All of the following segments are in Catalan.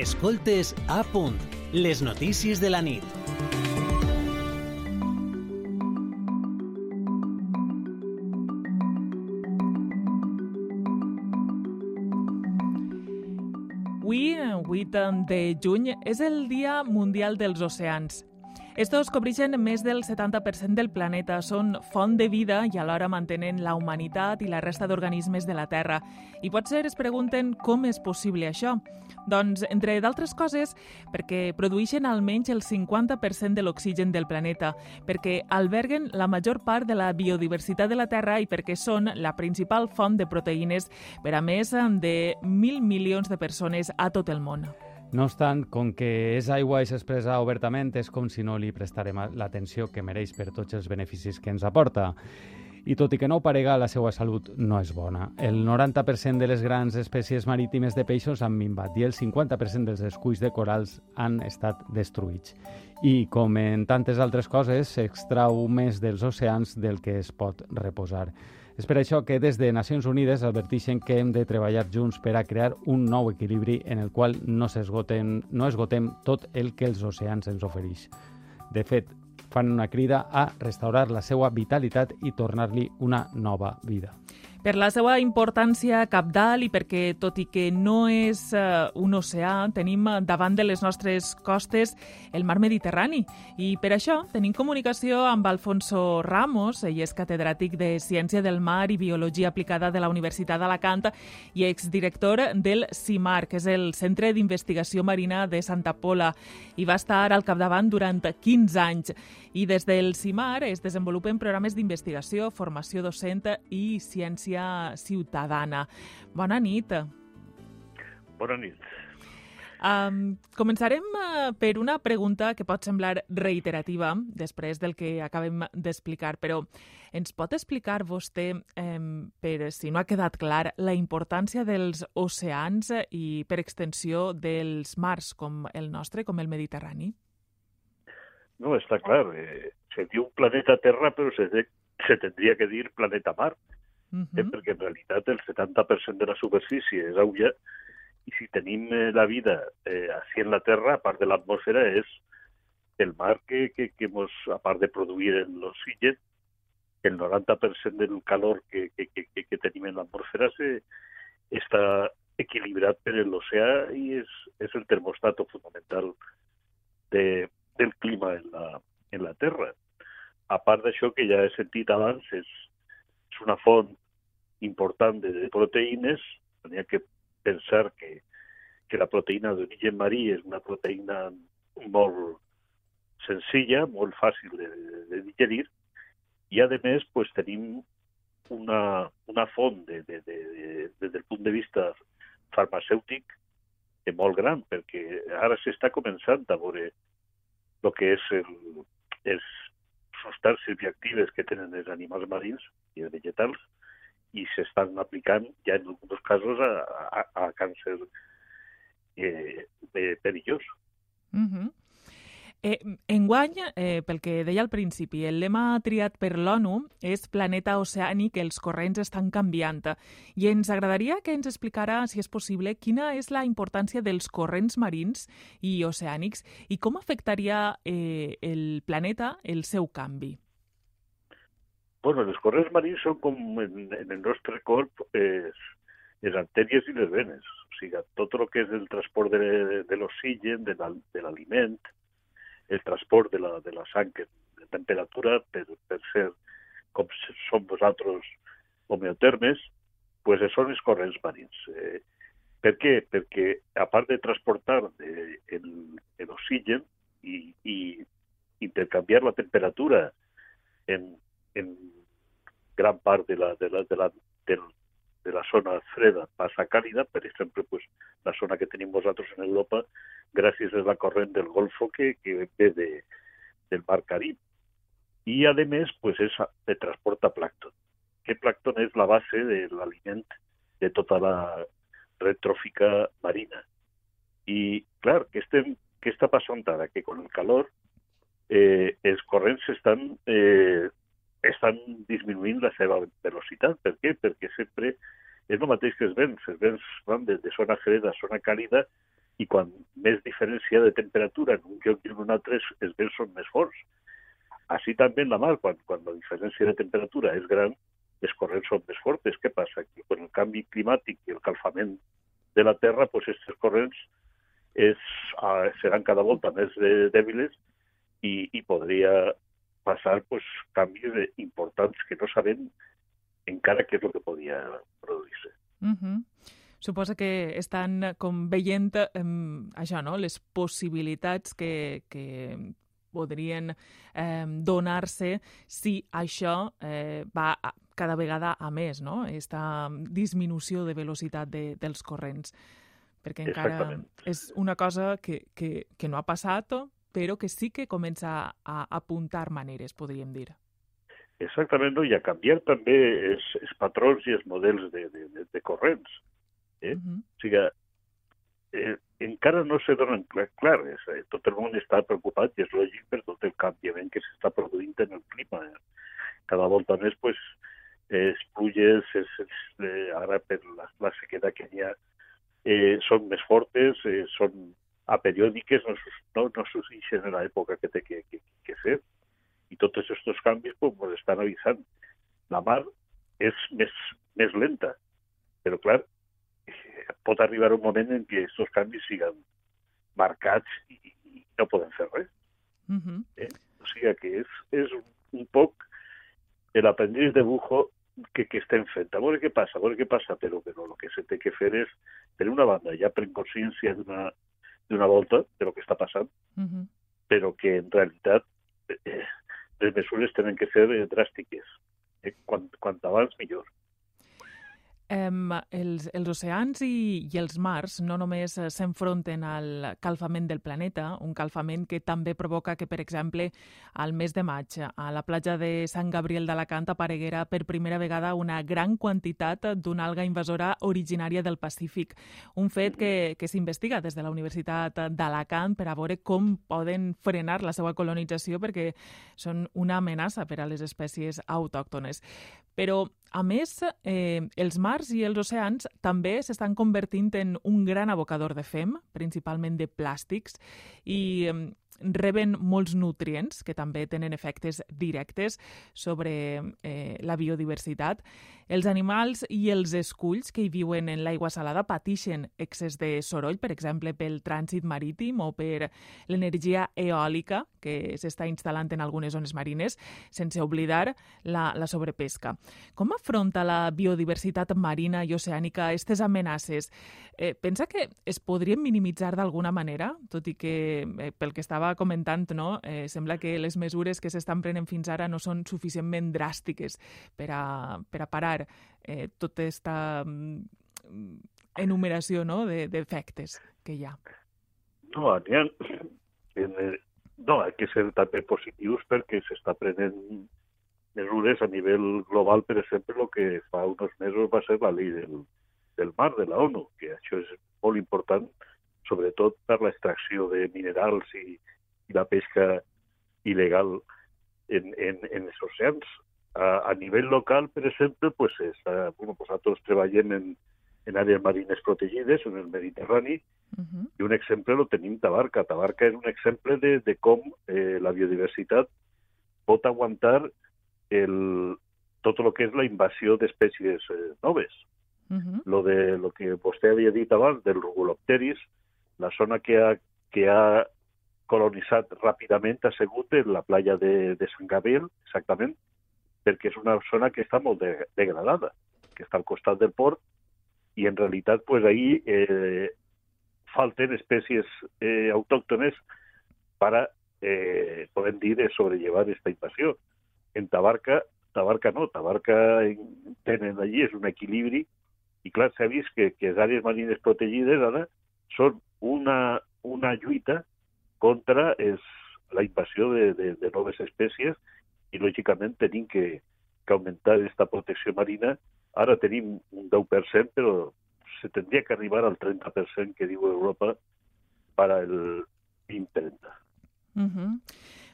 Escoltes a punt, les notícies de la nit. Avui, 8 de juny, és el Dia Mundial dels Oceans. Estos cobreixen més del 70% del planeta, són font de vida i alhora mantenen la humanitat i la resta d'organismes de la Terra. I potser es pregunten com és possible això. Doncs, entre d'altres coses, perquè produeixen almenys el 50% de l'oxigen del planeta, perquè alberguen la major part de la biodiversitat de la Terra i perquè són la principal font de proteïnes per a més de 1.000 milions de persones a tot el món. No obstant, com que és aigua i s'expressa obertament, és com si no li prestarem l'atenció que mereix per tots els beneficis que ens aporta. I tot i que no parega, la seva salut no és bona. El 90% de les grans espècies marítimes de peixos han minvat i el 50% dels esculls de corals han estat destruïts. I, com en tantes altres coses, s'extrau més dels oceans del que es pot reposar. És per això que des de Nacions Unides adverteixen que hem de treballar junts per a crear un nou equilibri en el qual no, no esgotem tot el que els oceans ens ofereix. De fet, fan una crida a restaurar la seva vitalitat i tornar-li una nova vida per la seva importància capdalt i perquè, tot i que no és uh, un oceà, tenim davant de les nostres costes el mar Mediterrani. I per això tenim comunicació amb Alfonso Ramos, ell és catedràtic de Ciència del Mar i Biologia Aplicada de la Universitat d'Alacant i exdirector del CIMAR, que és el Centre d'Investigació Marina de Santa Pola, i va estar al capdavant durant 15 anys. I des del CIMAR es desenvolupen programes d'investigació, formació docent i ciència ciutadana. Bona nit. Bona nit. Um, començarem uh, per una pregunta que pot semblar reiterativa després del que acabem d'explicar, però ens pot explicar vostè, um, per si no ha quedat clar, la importància dels oceans i, per extensió, dels mars com el nostre, com el Mediterrani? No, està clar. Eh, se diu planeta Terra, però se, de, se tendria que dir planeta Mar. Uh -huh. eh, perquè en realitat el 70% de la superfície és aigua i si tenim eh, la vida eh, així en la Terra, a part de l'atmosfera, és el mar que, que, que mos, a part de produir l'oxigen, el 90% del calor que, que, que, que tenim en l'atmosfera està equilibrat per l'oceà i és, és el termostato fonamental de, del clima en la, en la Terra. A part d'això que ja he sentit abans, és, és una font important de, de proteïnes, tenia que pensar que, que la proteïna d'origen marí és una proteïna molt senzilla, molt fàcil de, de digerir, i a més pues, tenim una, una font de, de, de, de, des del punt de vista farmacèutic molt gran, perquè ara s'està començant a veure el que és el, els substàncies bioactives que tenen els animals marins i els vegetals, i s'estan aplicant ja en alguns casos a, a, a càncer eh, perillós. Uh -huh. Eh, enguany, eh, pel que deia al principi, el lema triat per l'ONU és Planeta oceànic, els corrents estan canviant. I ens agradaria que ens explicara, si és possible, quina és la importància dels corrents marins i oceànics i com afectaria eh, el planeta el seu canvi. Bueno, els corrents marins són com en, en el nostre corp eh, les artèries i les venes. O sigui, tot el que és el transport de, de l'oxigen, de l'aliment, el transport de la, de la sang de temperatura per, per ser com som vosaltres homeotermes, pues són els corrents marins. Eh, per què? Perquè a de transportar l'oxigen i, i intercanviar la temperatura en en gran part de la, de la, de la, de, de la zona freda passa càlida, per exemple, pues, la zona que tenim vosaltres en Europa, gràcies a la corrent del Golfo que, que ve de, del Mar Carib. I, a més, pues, és de transporta plàcton. Que plàcton és la base de l'aliment de tota la retròfica marina. I, clar, què, estem, què està passant ara? Que con el calor eh, els corrents estan eh, estan disminuint la seva velocitat. Per què? Perquè sempre és el mateix que els vents. Els vents van de, de zona freda a zona càlida i quan més diferència de temperatura en un lloc i en un altre, els vents són més forts. Així també en la mar, quan, quan la diferència de temperatura és gran, les corrents són més fortes. Què passa? Que amb el canvi climàtic i el calfament de la Terra, pues, aquestes corrents és, uh, seran cada volta més dèbiles i, i podria passar pues, canvis importants que no sabem encara què és el que podia produir-se. Uh -huh. Suposa que estan com veient eh, això, no? les possibilitats que, que podrien eh, donar-se si això eh, va a, cada vegada a més, no? Esta disminució de velocitat de, dels corrents. Perquè encara és una cosa que, que, que no ha passat, però que sí que comença a apuntar maneres, podríem dir. Exactament, no? i a canviar també els, els patrons i els models de, de, de, de corrents. Eh? Uh -huh. O sigui, eh, encara no se donen clar, clar és, eh, tot el món està preocupat i és lògic per tot el canviament que s'està produint en el clima. Eh? Cada volta més, pues, les pluges, és, és, eh, ara per la, la sequera que hi ha, eh, són més fortes, eh, són aperiòdiques, no, no, no s'usen en l'època que té que, que, que ser. I tots aquests canvis pues, ens estan avisant. La mar és més, més lenta, però clar, pot arribar un moment en què aquests canvis siguin marcats i, i no poden fer res. Uh -huh. eh? O sigui que és, és un poc l'aprendiz de bujo que, que estem fent. A veure què passa, a veure què passa, però, però el que se té que fer és, per una banda, ja pren consciència d'una d'una volta de lo que està passant, uh -huh. però que en realitat eh, les mesures tenen que ser eh, dràstiques. Eh, quant, quant abans, millor. Um, els, els oceans i, i els mars no només eh, s'enfronten al calfament del planeta, un calfament que també provoca que, per exemple, al mes de maig, a la platja de Sant Gabriel d'Alacant apareguera per primera vegada una gran quantitat d'una alga invasora originària del Pacífic. Un fet que, que s'investiga des de la Universitat d'Alacant per a veure com poden frenar la seva colonització perquè són una amenaça per a les espècies autòctones. Però, a més, eh, els mars i els oceans també s'estan convertint en un gran abocador de fem, principalment de plàstics, i eh, reben molts nutrients que també tenen efectes directes sobre eh, la biodiversitat. Els animals i els esculls que hi viuen en l'aigua salada pateixen excés de soroll, per exemple, pel trànsit marítim o per l'energia eòlica que s'està instal·lant en algunes zones marines, sense oblidar la, la sobrepesca. Com afronta la biodiversitat marina i oceànica aquestes amenaces? Eh, pensa que es podrien minimitzar d'alguna manera, tot i que, eh, pel que estava comentant, no, eh, sembla que les mesures que s'estan prenent fins ara no són suficientment dràstiques per a, per a parar eh, tota aquesta mm, enumeració no, d'efectes de, que hi ha. No, n'hi ha... No, que ser també positius perquè s'està prenent mesures a nivell global, per exemple, el que fa uns mesos va ser la llei del, del mar de la ONU, que això és molt important, sobretot per l'extracció de minerals i la pesca il·legal en, en, en els oceans. A, a nivell local, per exemple, pues, està, bueno, pues nosaltres treballem en, en àrees marines protegides, en el Mediterrani, uh -huh. i un exemple lo tenim Tabarca. Tabarca és un exemple de, de com eh, la biodiversitat pot aguantar el, tot el que és la invasió d'espècies eh, noves. Uh -huh. lo, de, lo que vostè havia dit abans del rugulopteris, la zona que ha, que ha colonitzat ràpidament ha sigut en la playa de, de Sant Gabriel, exactament, perquè és una zona que està molt de, degradada, que està al costat del port, i en realitat pues, ahí eh, falten espècies eh, autòctones para, eh, podem dir, sobrellevar aquesta invasió. En Tabarca, Tabarca no, Tabarca tenen allí, és un equilibri, i clar, s'ha vist que, que les àrees marines protegides ara són una, una lluita contra és la invasió de, de, de noves espècies i, lògicament, tenim que, que augmentar aquesta protecció marina. Ara tenim un 10%, però se tindria que arribar al 30% que diu Europa per al 2030. Uh -huh.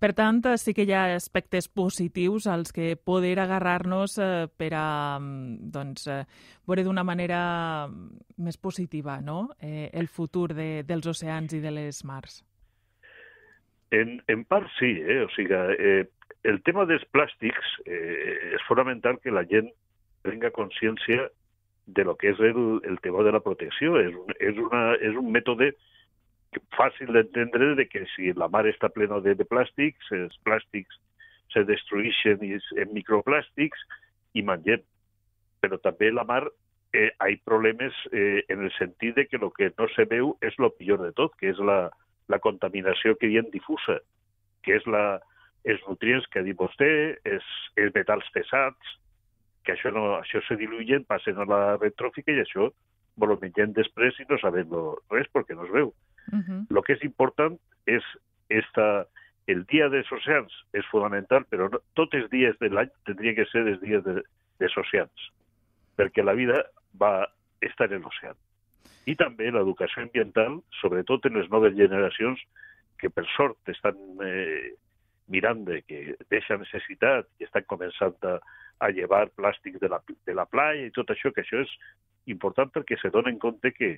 Per tant, sí que hi ha aspectes positius als que poder agarrar-nos eh, per a mm, doncs, eh, veure d'una manera més positiva, no?, eh, el futur de, dels oceans i de les mars. En, en part sí, eh? o sigui, eh, el tema dels plàstics eh, és fonamental que la gent prenga consciència de lo que és el, el tema de la protecció. És és una, és un mètode fàcil d'entendre de que si la mar està plena de, de plàstics, els plàstics se destrueixen en microplàstics i mengem. Però també la mar eh, hi ha problemes eh, en el sentit de que el que no se veu és el millor de tot, que és la, la contaminació que diem difusa, que és la, els nutrients que ha dit vostè, els, els metalls pesats, que això, no, això se diluyen, passen a la retròfica i això ho mengem després i no sabem res perquè no es veu. Uh -huh. Lo que és important és esta, el dia dels oceans és fonamental, però no, tots els dies de l'any tindrien que ser els dies de, dels oceans, perquè la vida va estar en l'oceà i també l'educació ambiental, sobretot en les noves generacions que per sort estan eh, mirant de que deixa necessitat i estan començant a, a llevar plàstic de la, de la playa i tot això, que això és important perquè se donen compte que,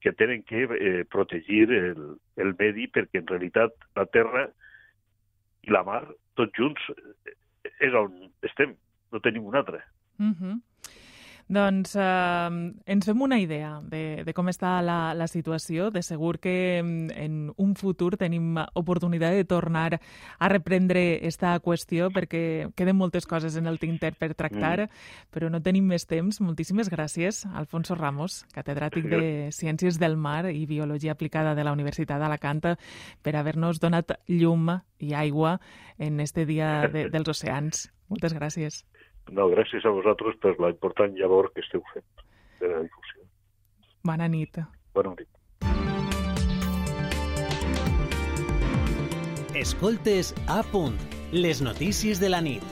que tenen que eh, protegir el, el medi perquè en realitat la terra i la mar, tots junts, eh, és on estem, no tenim un altre. Mm -hmm. Doncs eh, ens fem una idea de, de com està la, la situació. De segur que en un futur tenim oportunitat de tornar a reprendre aquesta qüestió perquè queden moltes coses en el tinter per tractar, mm. però no tenim més temps. Moltíssimes gràcies, Alfonso Ramos, catedràtic de Ciències del Mar i Biologia Aplicada de la Universitat d'Alacant, per haver-nos donat llum i aigua en este dia de, dels oceans. Moltes gràcies. No, gràcies a vosaltres per la important llavor que esteu fent de la difusió. Bona nit. Bona nit. Escoltes a punt, les notícies de la nit.